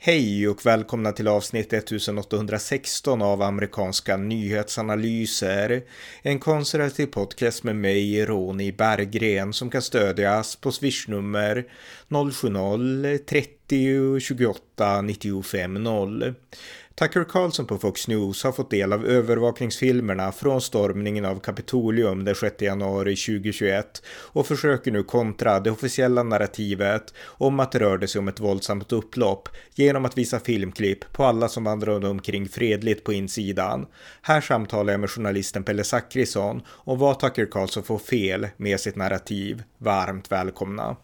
Hej och välkomna till avsnitt 1816 av amerikanska nyhetsanalyser. En konservativ podcast med mig, Ronny Berggren, som kan stödjas på swishnummer 070-30 28 95 0. Tucker Carlson på Fox News har fått del av övervakningsfilmerna från stormningen av Kapitolium den 6 januari 2021 och försöker nu kontra det officiella narrativet om att det rörde sig om ett våldsamt upplopp genom att visa filmklipp på alla som vandrade omkring fredligt på insidan. Här samtalar jag med journalisten Pelle Zackrisson om vad Tucker Carlson får fel med sitt narrativ. Varmt välkomna!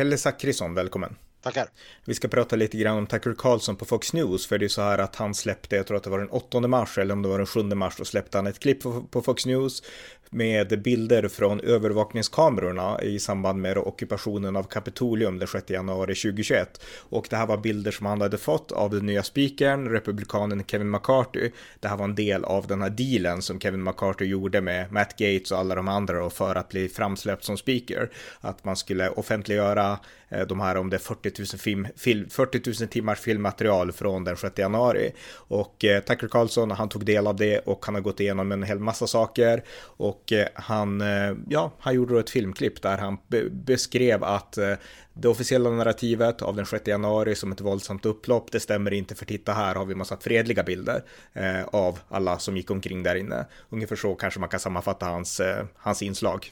Pelle Zackrisson, välkommen! Tackar. Vi ska prata lite grann om Tucker Carlson på Fox News, för det är så här att han släppte, jag tror att det var den 8 mars eller om det var den 7 mars, då släppte han ett klipp på Fox News med bilder från övervakningskamerorna i samband med ockupationen av Kapitolium den 6 januari 2021. Och det här var bilder som han hade fått av den nya speakern, republikanen Kevin McCarthy. Det här var en del av den här dealen som Kevin McCarthy gjorde med Matt Gates och alla de andra för att bli framsläppt som speaker. Att man skulle offentliggöra Eh, de här om det 40 000, film, film, 40 000 timmars filmmaterial från den 6 januari. Och eh, Tucker Carlson, han tog del av det och han har gått igenom en hel massa saker. Och eh, han, eh, ja, han gjorde då ett filmklipp där han be beskrev att eh, det officiella narrativet av den 6 januari som ett våldsamt upplopp, det stämmer inte för titta här har vi massa fredliga bilder eh, av alla som gick omkring där inne. Ungefär så kanske man kan sammanfatta hans, eh, hans inslag.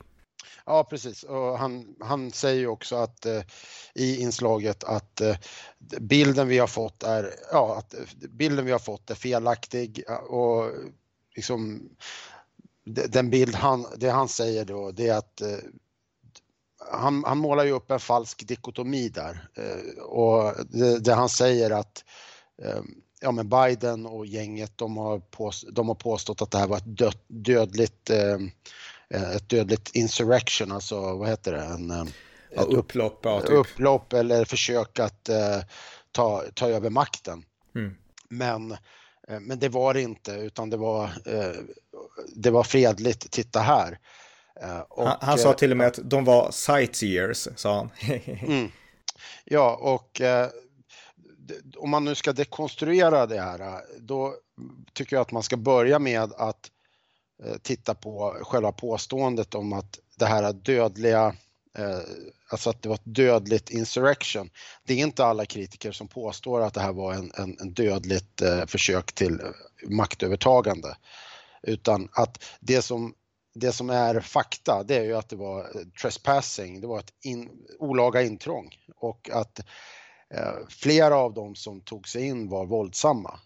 Ja, precis. Och han, han säger ju också att eh, i inslaget att eh, bilden vi har fått är, ja, att eh, bilden vi har fått är felaktig och liksom den bild han, det han säger då, det är att eh, han, han, målar ju upp en falsk dikotomi där eh, och det, det, han säger att eh, ja men Biden och gänget de har, påst, de har påstått att det här var ett död, dödligt eh, ett dödligt insurrection, alltså vad heter det? En, eh, ja, upplopp, ja, typ. upplopp eller försök att eh, ta, ta över makten. Mm. Men Eh, men det var det inte utan det var, eh, det var fredligt, titta här. Eh, och, han, han, sa till och med att de var sightseers, sa han. mm. Ja, och om man nu ska dekonstruera det här, då tycker jag att man ska börja med att Eh, titta på själva påståendet om att det här dödliga eh, alltså att det var ett dödligt insurrection. Det är inte alla kritiker som påstår att det här var en, en, en dödligt eh, försök till maktövertagande. Utan att det som, det som är fakta, det är ju att det var trespassing, det var ett in, olaga intrång och att eh, flera av dem som tog sig in var våldsamma.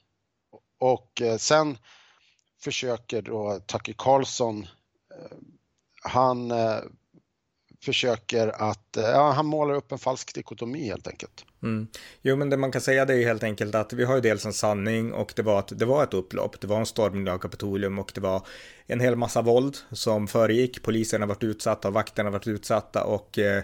Och eh, sen försöker då Tucker Carlson, eh, han eh, försöker att, Eh, ja, han målar upp en falsk dikotomi helt enkelt. Mm. Jo, men det man kan säga det är ju helt enkelt att vi har ju dels en sanning och det var att det var ett upplopp. Det var en stormning av Kapitolium och det var en hel massa våld som föregick. Poliserna varit utsatta och vakterna varit utsatta och eh,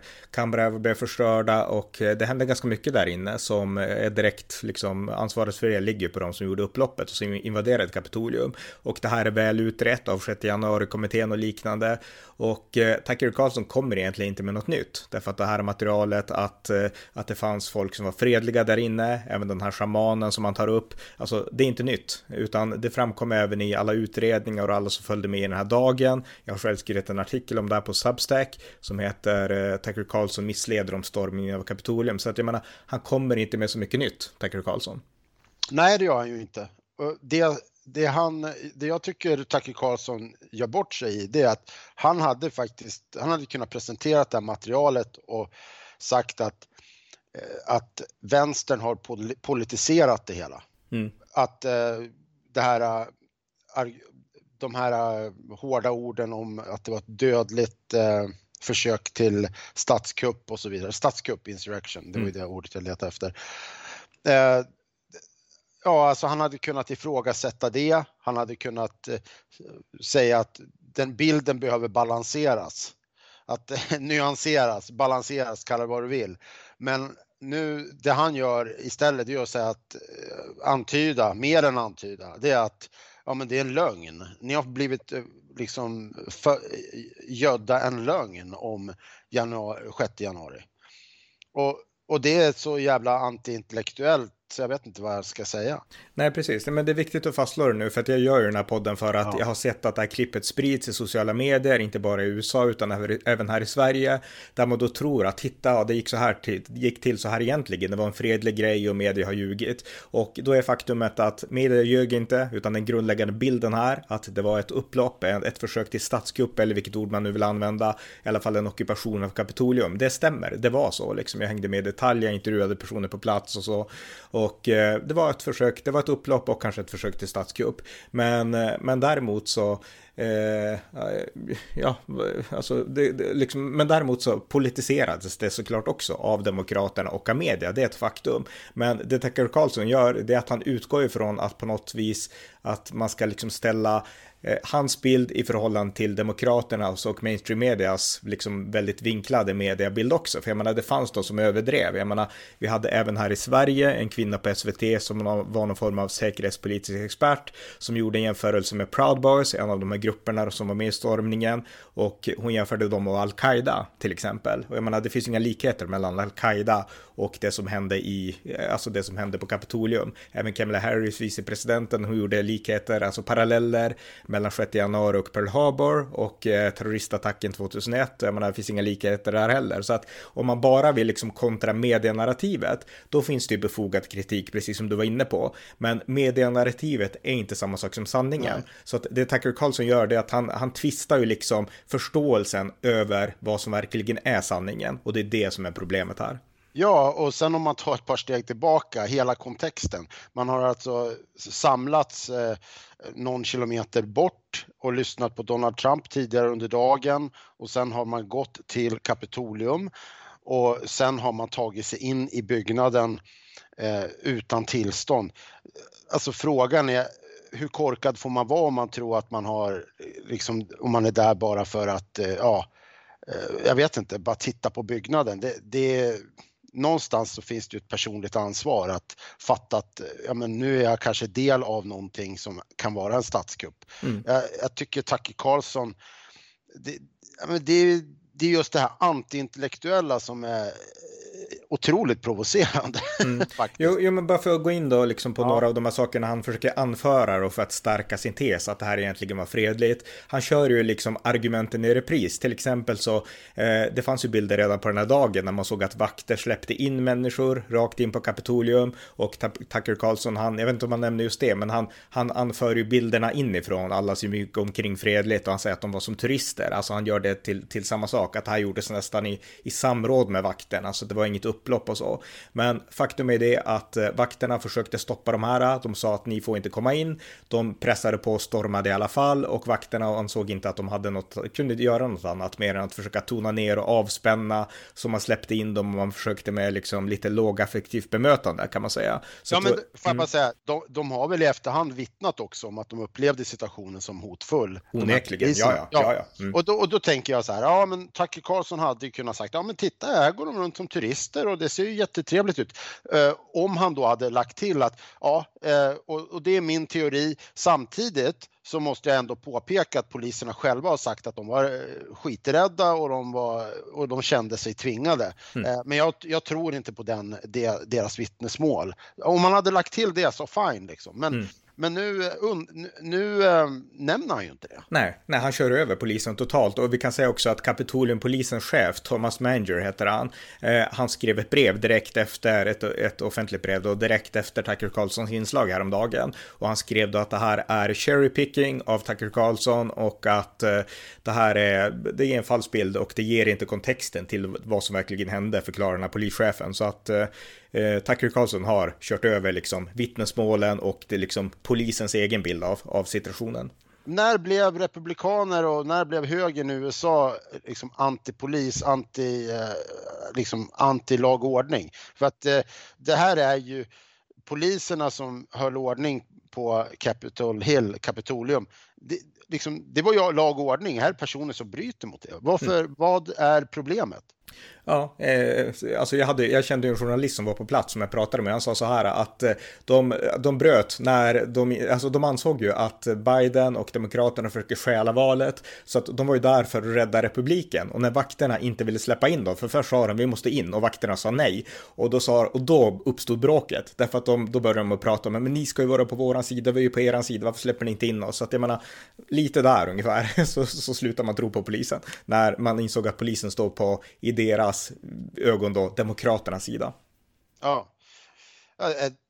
blev förstörda och eh, det hände ganska mycket där inne som eh, är direkt liksom ansvaret för det ligger på de som gjorde upploppet och som invaderade Kapitolium. Och det här är väl utrett av 6 januari-kommittén och liknande och eh, Tucker Carlson kommer egentligen inte med något nytt därför att det här materialet att, eh, att det fanns folk som var fredliga där inne, även den här shamanen som man tar upp, alltså det är inte nytt utan det framkom även i alla utredningar och alla som följde med i den här dagen. Jag har själv skrivit en artikel om det här på Substack som heter eh, Tucker Carlson missleder om stormningen av Kapitolium. Så att jag menar, han kommer inte med så mycket nytt, Tucker Carlson. Nej, det gör han ju inte. Det, det, han, det jag tycker Tucker Carlson gör bort sig i, det är att han hade faktiskt, han hade kunnat presentera det här materialet och sagt att, eh, att vänstern har politiserat det hela. Mm. Att eh, det här de här hårda orden om att det var ett dödligt eh, försök till statskupp och så vidare. Statskupp, insurrection, det var ju mm. det ordet jag letade efter. Ja, alltså han hade kunnat ifrågasätta det. Han hade kunnat eh, säga att den bilden behöver balanseras. Att nyanseras, balanseras, kalla det vad du vill. Men nu, det han gör istället, det är att säga att eh, antyda, mer än antyda, det är att ja men det är en lögn. Ni har blivit eh, liksom för, eh, gödda en lögn om januari, 6 januari. Och och det är så jävla antiintellektuellt så jag vet inte vad jag ska säga. Nej, precis. Men det är viktigt att fastslå det nu, för att jag gör ju den här podden för att ja. jag har sett att det här klippet sprids i sociala medier, inte bara i USA utan även här i Sverige, där man då tror att titta, det gick så här till, gick till så här egentligen, det var en fredlig grej och media har ljugit. Och då är faktumet att media ljög inte, utan den grundläggande bilden här, att det var ett upplopp, ett försök till statskupp eller vilket ord man nu vill använda, i alla fall en ockupation av Kapitolium. Det stämmer, det var så liksom. Jag hängde med i detalj, jag intervjuade personer på plats och så. Och eh, det var ett försök, det var ett upplopp och kanske ett försök till statskupp. Men, eh, men däremot så Eh, eh ja, alltså, det, det, liksom, men däremot så politiserades det såklart också av Demokraterna och av media, det är ett faktum. Men det Tucker Carlson gör, det är att han utgår ifrån att på något vis att man ska liksom ställa eh, hans bild i förhållande till Demokraternas och mainstream medias liksom väldigt vinklade mediabild också. För jag menar, det fanns de som överdrev. Jag menar, vi hade även här i Sverige en kvinna på SVT som var någon form av säkerhetspolitisk expert som gjorde en jämförelse med Proud Boys, en av de här grupperna som var med i stormningen. Och hon jämförde dem med Al-Qaida till exempel. Och jag menar, det finns inga likheter mellan Al-Qaida och det som hände i, eh, alltså det som hände på Kapitolium. Även Kamala Harris, vicepresidenten, hon gjorde likheter, alltså paralleller mellan 6 januari och Pearl Harbor och eh, terroristattacken 2001. Jag menar, det finns inga likheter där heller. Så att om man bara vill liksom kontra medienarrativet, då finns det ju befogad kritik, precis som du var inne på. Men medienarrativet är inte samma sak som sanningen. Nej. Så att det Tucker Carlson gör, det är att han, han tvistar ju liksom förståelsen över vad som verkligen är sanningen. Och det är det som är problemet här. Ja, och sen om man tar ett par steg tillbaka, hela kontexten. Man har alltså samlats eh, någon kilometer bort och lyssnat på Donald Trump tidigare under dagen och sen har man gått till Kapitolium och sen har man tagit sig in i byggnaden eh, utan tillstånd. Alltså frågan är hur korkad får man vara om man tror att man har, liksom, om man är där bara för att, eh, ja, eh, jag vet inte, bara titta på byggnaden. Det, det, någonstans så finns det ju ett personligt ansvar att fatta att ja, men nu är jag kanske del av någonting som kan vara en statskupp. Mm. Jag, jag, tycker Tucker Carlson, det, ja, men det, det är just det här antiintellektuella som är otroligt provocerande. Mm. jo, jo, men bara för att gå in då liksom på ja. några av de här sakerna han försöker anföra och för att stärka sin tes att det här egentligen var fredligt. Han kör ju liksom argumenten i repris. Till exempel så, eh, det fanns ju bilder redan på den här dagen när man såg att vakter släppte in människor rakt in på Kapitolium och Tucker Carlson, han, jag vet inte om han nämnde just det, men han, han anför ju bilderna inifrån, alla som gick omkring fredligt och han säger att de var som turister. Alltså han gör det till, till samma sak, att det här gjordes nästan i, i samråd med vakten, alltså det var inget upplopp och så. Men faktum är det att eh, vakterna försökte stoppa de här. De sa att ni får inte komma in. De pressade på och stormade i alla fall och vakterna ansåg inte att de hade något, kunde göra något annat mer än att försöka tona ner och avspänna. Så man släppte in dem och man försökte med liksom lite lågaffektivt bemötande kan man säga. Så ja, men får jag bara mm. säga, de, de, har väl i efterhand vittnat också om att de upplevde situationen som hotfull. Onekligen, ja, ja. ja, ja. Mm. Och, då, och då tänker jag så här, ja men Tucker Carlson hade ju kunnat sagt, ja men titta här går de runt som turister och det ser ju jättetrevligt ut. Eh, om han då hade lagt till att, ja, eh, och, det är min teori, samtidigt så måste jag ändå påpeka att poliserna själva har sagt att de var eh, skiträdda och de, var, och de kände sig tvingade. Mm. Men jag, jag, tror inte på den, deras vittnesmål. Om man hade lagt till det så fine liksom. Men, mm. Men nu, eh, nu, nu äh, nämner han ju inte det. Nej, nej, han kör över polisen totalt. Och vi kan säga också att Kapitoliumpolisens chef, Thomas Manger heter han, eh, han skrev ett brev direkt efter, ett, ett offentligt brev då, direkt efter Tucker Carlsons inslag häromdagen. Och han skrev då att det här är cherry picking av Tucker Carlson och att eh, det här är, det är en falsk bild och det ger inte kontexten till vad som verkligen hände, förklarar den här polischefen. Så att eh, eh, Tucker Carlson har kört över liksom vittnesmålen och det liksom polisens egen bild av, av situationen. När blev republikaner och när blev högern i USA liksom antipolis, anti, eh, liksom anti-lag och ordning? För att eh, det här är ju poliserna som höll ordning på Capitol Hill, Kapitolium. Det, liksom, det var ju lag och ordning, här är personer som bryter mot det. Varför, mm. Vad är problemet? Ja, eh, alltså jag, hade, jag kände en journalist som var på plats som jag pratade med. Han sa så här att eh, de, de bröt när de, alltså de ansåg ju att Biden och Demokraterna försöker stjäla valet. Så att de var ju där för att rädda republiken. Och när vakterna inte ville släppa in dem, för först sa de vi måste in och vakterna sa nej. Och då, sa, och då uppstod bråket. Därför att de, då började de att prata om, men ni ska ju vara på våran sida, vi är ju på eran sida, varför släpper ni inte in oss? Så att jag menar, lite där ungefär, så, så slutar man tro på polisen. När man insåg att polisen står på i deras ögon då Demokraternas sida. Ja,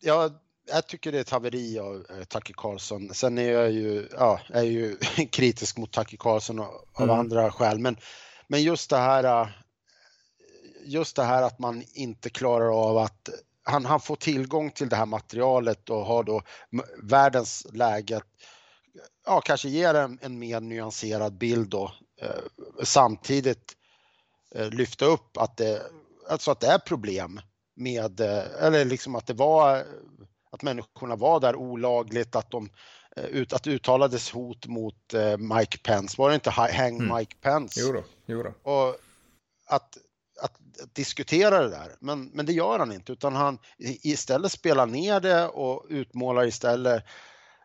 jag, jag tycker det är ett haveri av eh, Tucker Carlson. Sen är jag ju, ja, är ju kritisk mot Tucker Carlson av mm. andra skäl, men, men just det här eh, just det här att man inte klarar av att han, han får tillgång till det här materialet och har då världens läge, ja kanske ger en, en mer nyanserad bild då. Eh, samtidigt Eh, lyfta upp att det, alltså att det är problem med, eh, eller liksom att det var, att människorna var där olagligt, att de eh, att det uttalades hot mot Mike Pence. Var det inte Hang mm. Mike Pence? Jo då, jo då. Och att, att diskutera det där, men, men det gör han inte utan han istället spelar ner det och utmålar istället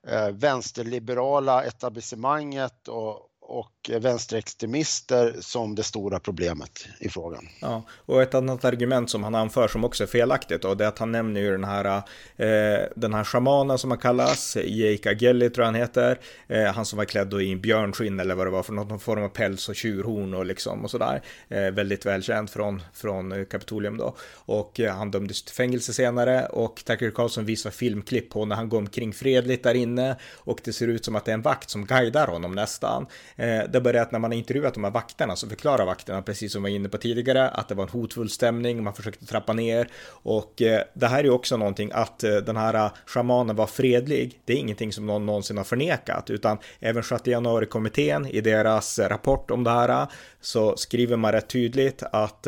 eh, vänsterliberala etablissemanget och, och vänsterextremister som det stora problemet i frågan. Ja, och ett annat argument som han anför som också är felaktigt och det är att han nämner ju den här, eh, den här shamanen som han kallas, Jake Agelli tror jag han heter, eh, han som var klädd i en björnskinn eller vad det var för någon form av päls och tjurhorn och liksom och sådär, eh, väldigt välkänd från, från eh, Kapitolium då. Och eh, han dömdes till fängelse senare och Tucker Carlson visar filmklipp på när han går omkring fredligt där inne och det ser ut som att det är en vakt som guidar honom nästan. Eh, Eh, det börjar att när man har intervjuat de här vakterna så förklarar vakterna, precis som vi var inne på tidigare, att det var en hotfull stämning, man försökte trappa ner och eh, det här är ju också någonting att eh, den här shamanen var fredlig. Det är ingenting som någon någonsin har förnekat, utan även 6 januari-kommittén i deras rapport om det här så skriver man rätt tydligt att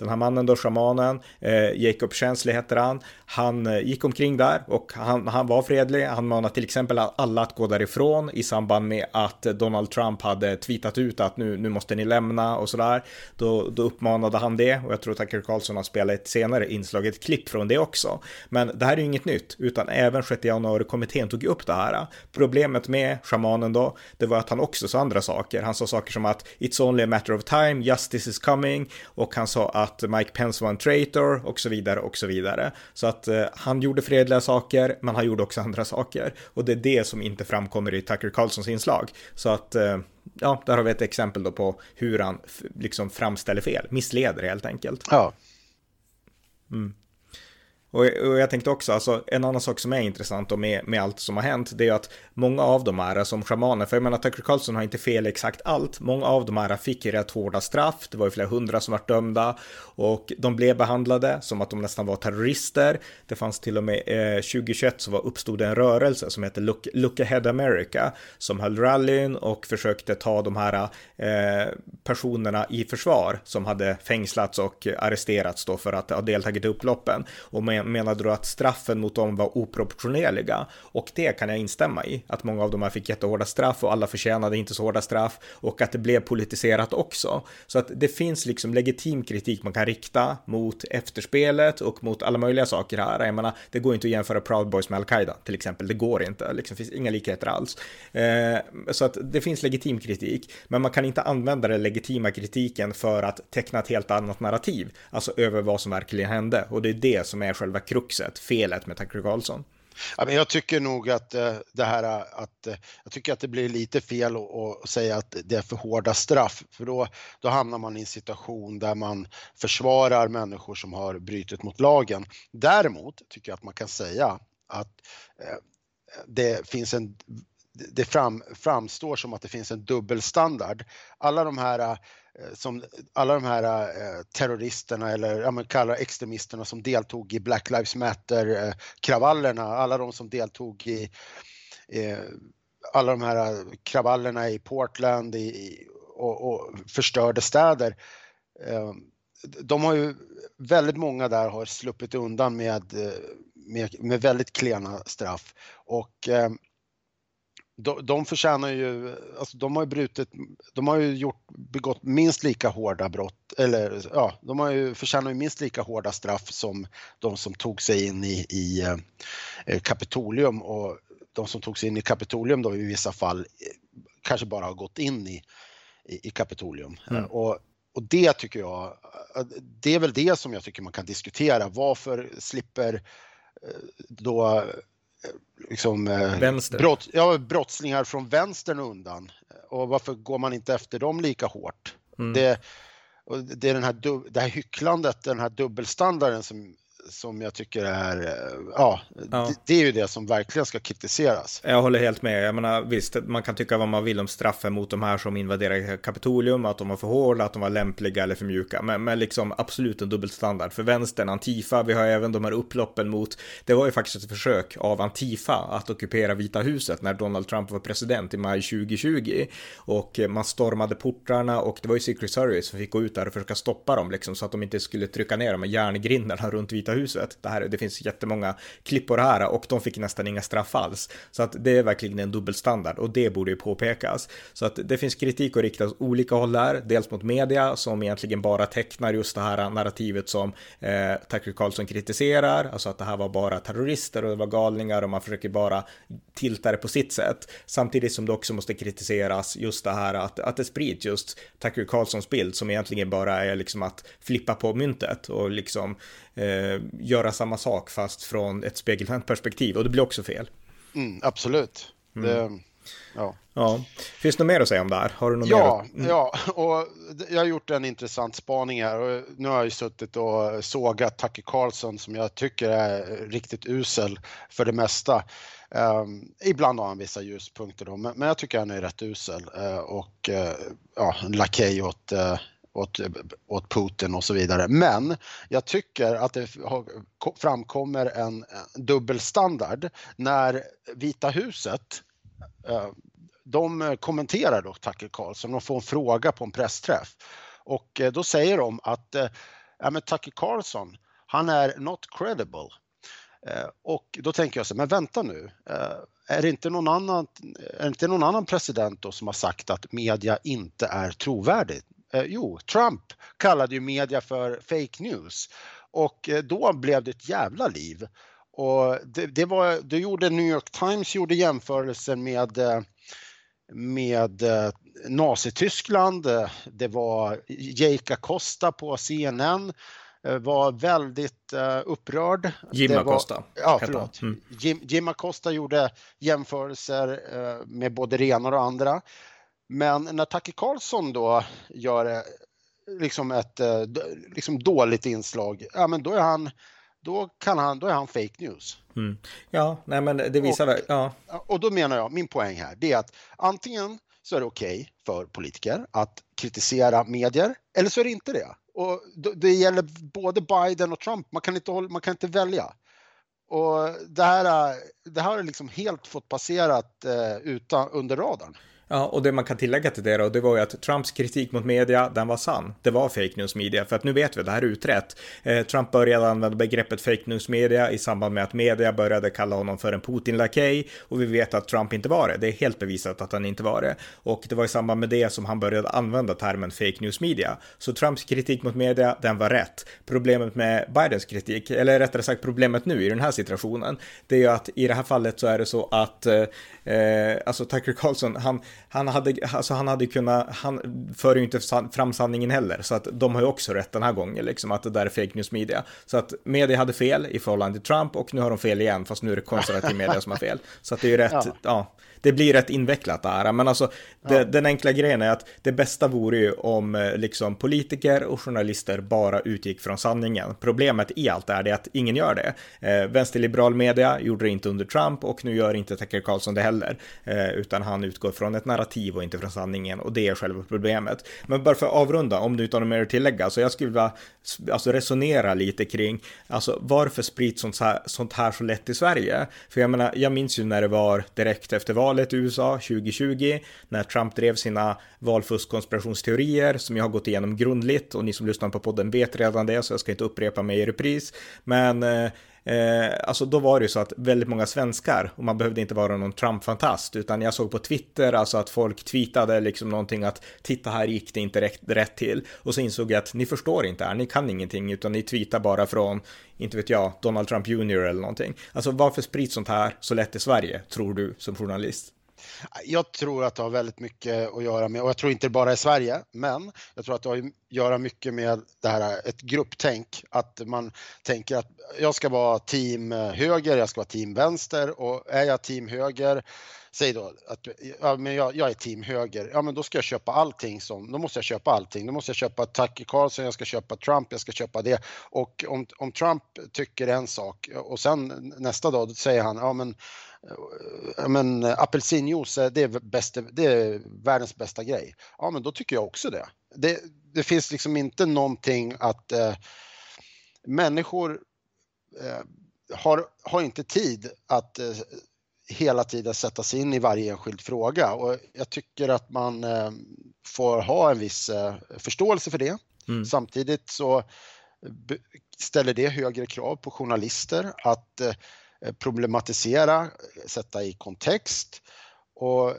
den här mannen då, shamanen, eh, Jacob Chansley heter han, han eh, gick omkring där och han, han var fredlig. Han manade till exempel alla att gå därifrån i samband med att Donald Trump hade tweetat ut att nu, nu måste ni lämna och sådär. Då, då uppmanade han det och jag tror Tucker Carlson har spelat ett senare inslag, ett klipp från det också. Men det här är ju inget nytt, utan även 6 januari-kommittén tog upp det här. Problemet med shamanen då, det var att han också sa andra saker. Han sa saker som att it's only a matter of time, justice is coming och han sa att att Mike Pence var en traitor och så vidare och så vidare. Så att eh, han gjorde fredliga saker, men han gjorde också andra saker. Och det är det som inte framkommer i Tucker Carlsons inslag. Så att, eh, ja, där har vi ett exempel då på hur han liksom framställer fel, missleder helt enkelt. Ja. Mm. Och, och, jag tänkte också, alltså en annan sak som är intressant med, med allt som har hänt, det är att många av de här som shamaner, för jag menar Tucker Carlson har inte fel exakt allt, många av de här fick rätt hårda straff, det var ju flera hundra som var dömda och de blev behandlade som att de nästan var terrorister. Det fanns till och med eh, 2021 så var, uppstod en rörelse som heter Look, Look Ahead America som höll rallyn och försökte ta de här eh, personerna i försvar som hade fängslats och arresterats då för att ha deltagit i upploppen. Och med menade då att straffen mot dem var oproportionerliga. Och det kan jag instämma i, att många av dem här fick jättehårda straff och alla förtjänade inte så hårda straff och att det blev politiserat också. Så att det finns liksom legitim kritik man kan rikta mot efterspelet och mot alla möjliga saker här. Jag menar, det går inte att jämföra Proud Boys med Al-Qaida till exempel. Det går inte, liksom finns inga likheter alls. Eh, så att det finns legitim kritik, men man kan inte använda den legitima kritiken för att teckna ett helt annat narrativ, alltså över vad som verkligen hände. Och det är det som är själva kruxet, felet med Tucker Carlson. Ja, men jag tycker nog att eh, det här eh, att eh, jag tycker att det blir lite fel att säga att det är för hårda straff för då, då hamnar man i en situation där man försvarar människor som har brutit mot lagen. Däremot tycker jag att man kan säga att det finns en det fram, framstår som att det finns en dubbelstandard. Alla de här Eh, som alla de här eh, terroristerna eller ja, man kallar extremisterna som deltog i Black Lives Matter eh, kravallerna, alla de som deltog i eh, alla de här kravallerna i Portland i, och, och, förstörde städer. Eh, de har ju, väldigt många där har sluppit undan med, med, med väldigt klena straff och ehm, de, de förtjänar ju, alltså de har ju brutit, de har ju gjort, begått minst lika hårda brott, eller ja, de har ju förtjänar ju minst lika hårda straff som de som tog sig in i, i eh, Kapitolium och de som tog sig in i Kapitolium då i vissa fall kanske bara har gått in i, i, i Kapitolium. Mm. Och, och det tycker jag, det är väl det som jag tycker man kan diskutera. Varför slipper då liksom, Vänster. brott, ja, brottslingar från vänstern undan? Och varför går man inte efter dem lika hårt? Mm. Det, det är den här, det här hycklandet, den här dubbelstandarden som som jag tycker är, eh, ja, ja. Det, det, är ju det som verkligen ska kritiseras. Jag håller helt med. Jag menar visst, man kan tycka vad man vill om straffen mot de här som invaderar Kapitolium, att de var för hårda, att de var lämpliga eller för mjuka. Men, men liksom absolut en dubbelstandard. För vänstern, Antifa, vi har även de här upploppen mot, det var ju faktiskt ett försök av Antifa att ockupera Vita huset när Donald Trump var president i maj 2020. Och man stormade portarna och det var ju Secret Service som fick gå ut där och försöka stoppa dem liksom så att de inte skulle trycka ner de här järngrindarna runt Vita Vita huset. Det, här, det finns jättemånga klippor här och de fick nästan inga straff alls. Så att det är verkligen en dubbelstandard och det borde ju påpekas. Så att det finns kritik att rikta åt olika håll där, dels mot media som egentligen bara tecknar just det här narrativet som eh, Tucker Carlson kritiserar, alltså att det här var bara terrorister och det var galningar och man försöker bara tilta det på sitt sätt. Samtidigt som det också måste kritiseras just det här att, att det sprids just Tucker Carlsons bild som egentligen bara är liksom att flippa på myntet och liksom eh, göra samma sak fast från ett spegelvänt perspektiv och det blir också fel. Mm, absolut. Mm. Det, ja. ja. Finns det något mer att säga om det här? Har du något ja, mer? Mm. Ja, och jag har gjort en intressant spaning här och nu har jag ju suttit och sågat Tucker Carlson som jag tycker är riktigt usel för det mesta. Um, ibland har han vissa ljuspunkter då, men, men jag tycker han är rätt usel uh, och uh, ja, en lakej åt uh, åt, åt Putin och så vidare. Men jag tycker att det framkommer en dubbelstandard när Vita huset eh, de kommenterar då Tucker Carlson de får en fråga på en pressträff. Och eh, då säger de att eh, ja, men Tucker Carlson, han är not credible. Och då tänker jag så men vänta nu, är det inte någon annan, är det inte någon annan president då som har sagt att media inte är trovärdigt? Eh, jo, Trump kallade ju media för fake news och eh, då blev det ett jävla liv. Och det, det var, det gjorde New York Times gjorde jämförelser med eh, med Nazityskland. Det var Jake Acosta på CNN var väldigt upprörd. Jim Acosta. Ja, förlåt. Mm. Jim, Jim Acosta gjorde jämförelser med både ena och andra. Men när Tucker Carlson då gör liksom ett eh, liksom dåligt inslag, ja men då är han då, kan han, då är han fake news. Mm. Ja, nej men det visar väl, ja. Och då menar jag, min poäng här, det är att antingen så är det okej okay för politiker att kritisera medier, eller så är det inte det. Och det gäller både Biden och Trump, man kan inte, man kan inte välja. Och det här, det här har liksom helt fått passerat eh, utan, under radarn. Ja, och det man kan tillägga till det då, det var ju att Trumps kritik mot media, den var sann. Det var fake news media, för att nu vet vi, det här är utrett. Eh, Trump började använda begreppet fake news media i samband med att media började kalla honom för en Putin-lakej och vi vet att Trump inte var det. Det är helt bevisat att han inte var det. Och det var i samband med det som han började använda termen fake news media. Så Trumps kritik mot media, den var rätt. Problemet med Bidens kritik, eller rättare sagt problemet nu i den här situationen, det är ju att i det här fallet så är det så att eh, eh alltså Tucker Carlson, han, han, hade, alltså han hade kunnat, han för ju inte fram sanningen heller, så att de har ju också rätt den här gången, liksom att det där är fake news media. Så att media hade fel i förhållande till Trump och nu har de fel igen, fast nu är det konservativ media som har fel. Så att det är ju rätt, ja, ja det blir rätt invecklat det här. Men alltså, det, ja. den enkla grejen är att det bästa vore ju om eh, liksom politiker och journalister bara utgick från sanningen. Problemet i allt är det att ingen gör det. Eh, vänsterliberal media gjorde det inte under Trump och nu gör inte Tucker Carlson det heller, eh, utan han utgår från ett narrativ och inte från sanningen och det är själva problemet. Men bara för att avrunda, om du inte har något mer att tillägga, så jag skulle vilja alltså, resonera lite kring alltså, varför sprids sånt här, sånt här så lätt i Sverige? För jag menar, jag minns ju när det var direkt efter valet valet i USA 2020 när Trump drev sina valfuskkonspirationsteorier som jag har gått igenom grundligt och ni som lyssnar på podden vet redan det så jag ska inte upprepa mig i repris. Men eh, eh, alltså då var det ju så att väldigt många svenskar, och man behövde inte vara någon Trump-fantast, utan jag såg på Twitter, alltså att folk tweetade liksom någonting att titta här gick det inte rätt, rätt till. Och så insåg jag att ni förstår inte här, ni kan ingenting, utan ni tweetar bara från, inte vet jag, Donald Trump Jr eller någonting. Alltså varför sprids sånt här så lätt i Sverige, tror du som journalist? Jag tror att det har väldigt mycket att göra med, och jag tror inte det bara är Sverige, men jag tror att det har att göra mycket med det här, ett grupptänk, att man tänker att jag ska vara team höger, jag ska vara team vänster och är jag team höger säg då att ja, men jag, jag, är team höger, ja men då ska jag köpa allting som, då måste jag köpa allting. Då måste jag köpa Tucker Carlson, jag ska köpa Trump, jag ska köpa det. Och om, om Trump tycker en sak och sen nästa dag säger han, ja men men apelsinjuice, det är, bästa, det är världens bästa grej. Ja, men då tycker jag också det. Det, det finns liksom inte någonting att eh, människor eh, har, har inte tid att eh, hela tiden sätta sig in i varje enskild fråga och jag tycker att man eh, får ha en viss eh, förståelse för det. Mm. Samtidigt så ställer det högre krav på journalister att eh, problematisera, sätta i kontext och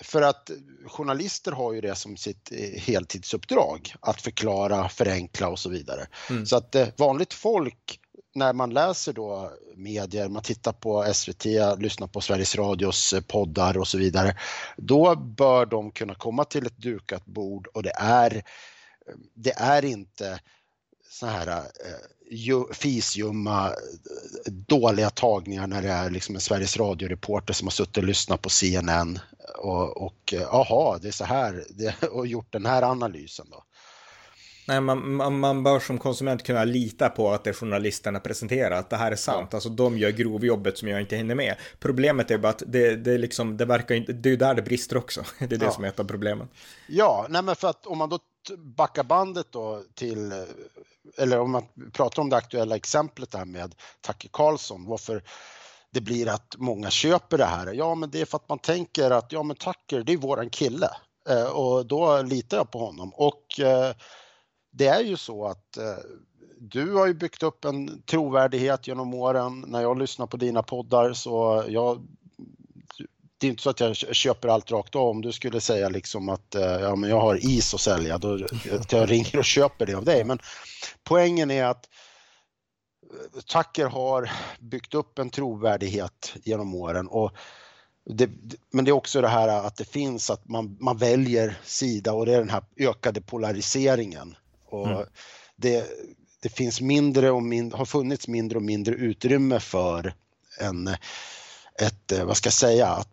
för att journalister har ju det som sitt heltidsuppdrag att förklara, förenkla och så vidare. Mm. Så att vanligt folk när man läser då medier, man tittar på SVT, lyssnar på Sveriges Radios eh, poddar och så vidare, då bör de kunna komma till ett dukat bord och det är, det är inte så här uh, fisjumma, dåliga tagningar när det är liksom en Sveriges Radio-reporter som har suttit och lyssnat på CNN och, och aha, det är så här det, och gjort den här analysen då. Nej, man, man, man, bör som konsument kunna lita på att det journalisterna presenterar, att det här är sant. Ja. Alltså de gör grovjobbet som jag inte hinner med. Problemet är bara att det, det, liksom, det verkar inte, det är där det brister också. Det är det ja. som är ett av problemen. Ja, nej men för att om man då backar bandet då till, eller om man pratar om det aktuella exemplet där med Tacke Karlsson, varför det blir att många köper det här. Ja, men det är för att man tänker att ja, men Tucker, det är våran kille eh, och då litar jag på honom och eh, det är ju så att eh, du har ju byggt upp en trovärdighet genom åren. När jag lyssnar på dina poddar så jag det är inte så att jag köper allt rakt av. Om du skulle säga liksom att eh, ja, men jag har is att sälja, då att jag ringer och köper det av dig. Men poängen är att eh, Tucker har byggt upp en trovärdighet genom åren och det, men det är också det här att det finns att man, man väljer sida och det är den här ökade polariseringen. Och mm. det, det finns mindre och mindre, har funnits mindre och mindre utrymme för en, ett, vad ska jag säga, att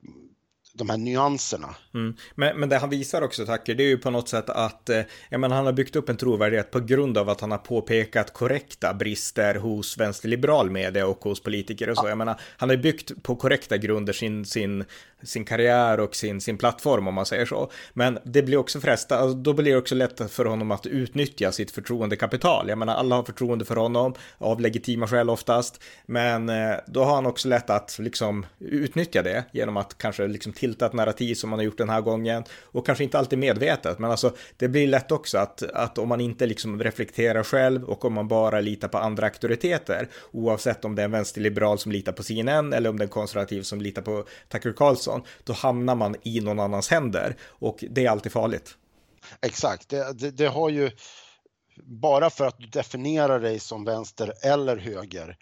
de här nyanserna. Mm. Men, men det han visar också, Tacker, det är ju på något sätt att eh, menar, han har byggt upp en trovärdighet på grund av att han har påpekat korrekta brister hos vänsterliberal media och hos politiker och så. Ja. Jag menar, han har byggt på korrekta grunder sin, sin sin karriär och sin, sin plattform om man säger så. Men det blir också fresta, alltså, då blir det också lätt för honom att utnyttja sitt förtroendekapital. Jag menar, alla har förtroende för honom av legitima skäl oftast, men eh, då har han också lätt att liksom utnyttja det genom att kanske liksom tilta ett narrativ som man har gjort den här gången och kanske inte alltid medvetet, men alltså det blir lätt också att, att om man inte liksom reflekterar själv och om man bara litar på andra auktoriteter, oavsett om det är en vänsterliberal som litar på CNN eller om det är en konservativ som litar på Tucker Carlson Karlsson, då hamnar man i någon annans händer och det är alltid farligt. Exakt, det, det, det har ju bara för att du definierar dig som vänster eller höger,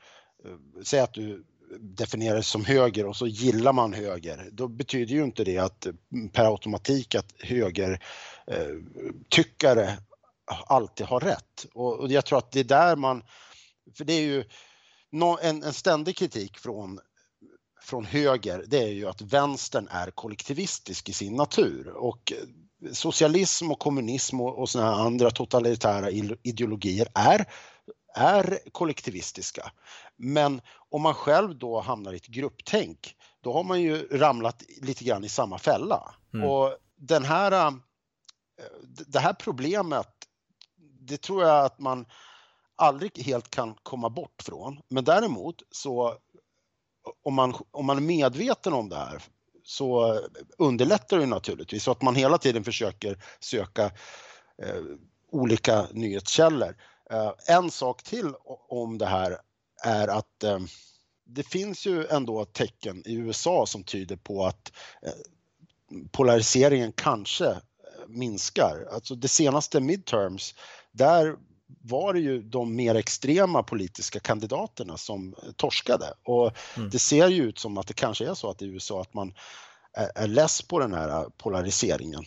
eh, säg att du definierar dig som höger och så gillar man höger, då betyder ju inte det att mm, per automatik att höger eh, tyckare alltid har rätt. Och, och jag tror att det är där man, för det är ju en, en ständig kritik från från höger, det är ju att vänstern är kollektivistisk i sin natur och socialism och kommunism och, och såna andra totalitära ideologier är, är kollektivistiska. Men om man själv då hamnar i ett grupptänk, då har man ju ramlat lite grann i samma fälla. Mm. Och den här, det här problemet, det tror jag att man aldrig helt kan komma bort från. Men däremot så om man, om man är medveten om det här så underlättar det naturligtvis så att man hela tiden försöker söka eh, olika nyhetskällor. Eh, en sak till om det här är att eh, det finns ju ändå tecken i USA som tyder på att eh, polariseringen kanske eh, minskar. Alltså det senaste midterms, där var det ju de mer extrema politiska kandidaterna som torskade och mm. det ser ju ut som att det kanske är så att i USA att man är, är less på den här polariseringen.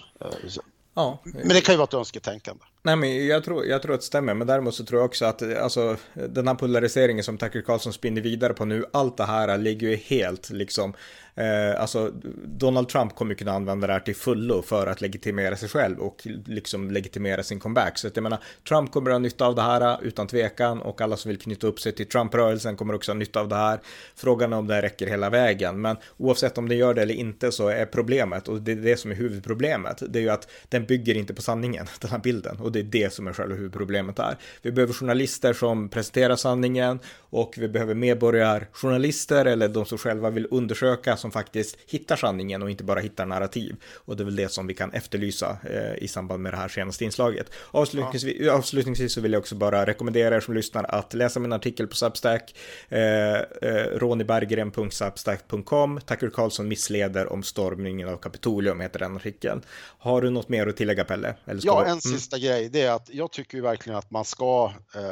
Ja. Men det kan ju vara ett önsketänkande. Nej, men jag tror, jag tror att det stämmer, men däremot så tror jag också att alltså, den här polariseringen som Tucker Carlson spinner vidare på nu, allt det här ligger ju helt liksom Eh, alltså, Donald Trump kommer kunna använda det här till fullo för att legitimera sig själv och liksom legitimera sin comeback. Så att jag menar, Trump kommer att ha nytta av det här eh, utan tvekan och alla som vill knyta upp sig till Trump-rörelsen kommer också ha nytta av det här. Frågan är om det räcker hela vägen, men oavsett om det gör det eller inte så är problemet, och det är det som är huvudproblemet, det är ju att den bygger inte på sanningen, den här bilden, och det är det som är själva huvudproblemet här. Vi behöver journalister som presenterar sanningen och vi behöver medborgarjournalister eller de som själva vill undersöka som faktiskt hittar sanningen och inte bara hittar narrativ. Och det är väl det som vi kan efterlysa eh, i samband med det här senaste inslaget. Avslutningsvis, ja. avslutningsvis så vill jag också bara rekommendera er som lyssnar att läsa min artikel på Substack, eh, eh, roniberggren.substack.com, Tucker Carlson missleder om stormningen av Kapitolium heter den artikeln. Har du något mer att tillägga Pelle? ja, en mm. sista grej, det är att jag tycker verkligen att man ska eh,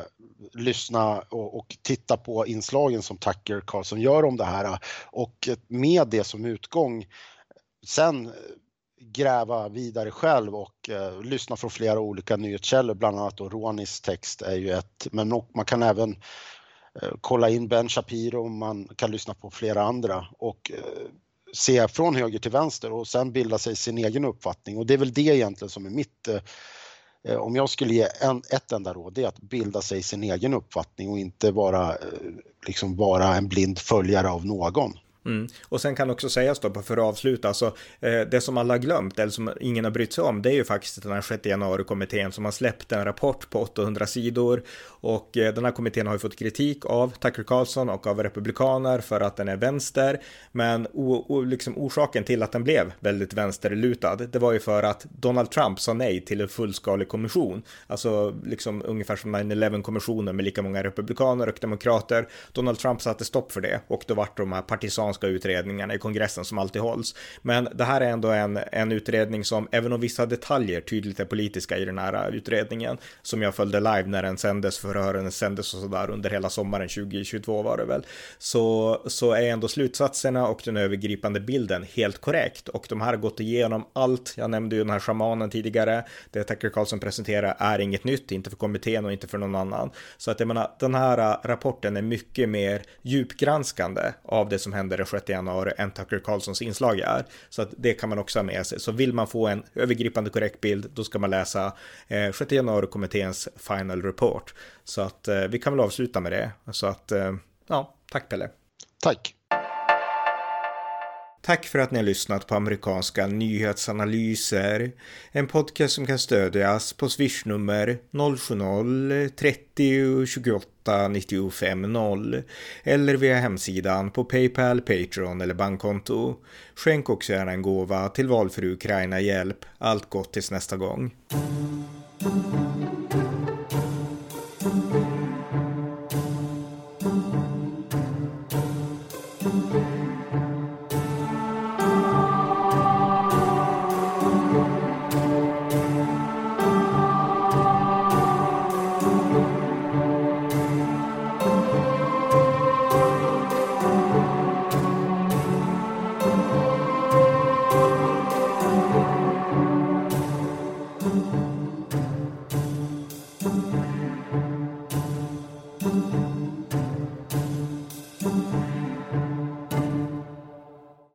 lyssna och, och titta på inslagen som Tucker Carlson gör om det här och med det som utgång sen eh, gräva vidare själv och eh, lyssna från flera olika nyhetskällor, bland annat då Ronis text är ju ett, men man kan även eh, kolla in Ben Shapiro, man kan lyssna på flera andra och eh, se från höger till vänster och sen bilda sig sin egen uppfattning och det är väl det egentligen som är mitt eh, eh om jag skulle ge en, ett enda råd, det är att bilda sig sin egen uppfattning och inte vara, eh, liksom vara en blind följare av någon. Mm. Och sen kan också sägas då, för att avsluta, alltså, eh, det som alla har glömt, eller som ingen har brytt sig om, det är ju faktiskt den här 6 januari-kommittén som har släppt en rapport på 800 sidor. Och eh, den här kommittén har ju fått kritik av Tucker Carlson och av republikaner för att den är vänster. Men o, o, liksom orsaken till att den blev väldigt vänsterlutad, det var ju för att Donald Trump sa nej till en fullskalig kommission. Alltså liksom ungefär som 9-11-kommissionen med lika många republikaner och demokrater. Donald Trump satte stopp för det och då vart de här partisan amerikanska utredningarna i kongressen som alltid hålls. Men det här är ändå en, en utredning som, även om vissa detaljer tydligt är politiska i den här utredningen, som jag följde live när den sändes, förhören sändes och sådär under hela sommaren 2022 var det väl, så, så är ändå slutsatserna och den övergripande bilden helt korrekt. Och de här har gått igenom allt, jag nämnde ju den här shamanen tidigare, det Tucker Carlson presenterar är inget nytt, inte för kommittén och inte för någon annan. Så att jag menar, den här rapporten är mycket mer djupgranskande av det som händer den 6 januari än Tucker Carlsons inslag är. Så att det kan man också ha med sig. Så vill man få en övergripande korrekt bild, då ska man läsa eh, 6 januari-kommitténs final report. Så att eh, vi kan väl avsluta med det. Så att, eh, ja, tack Pelle. Tack. Tack för att ni har lyssnat på amerikanska nyhetsanalyser. En podcast som kan stödjas på swishnummer 070-30 28 95 0 eller via hemsidan på Paypal, Patreon eller bankkonto. Skänk också gärna en gåva till valfri Ukraina-hjälp. Allt gott tills nästa gång.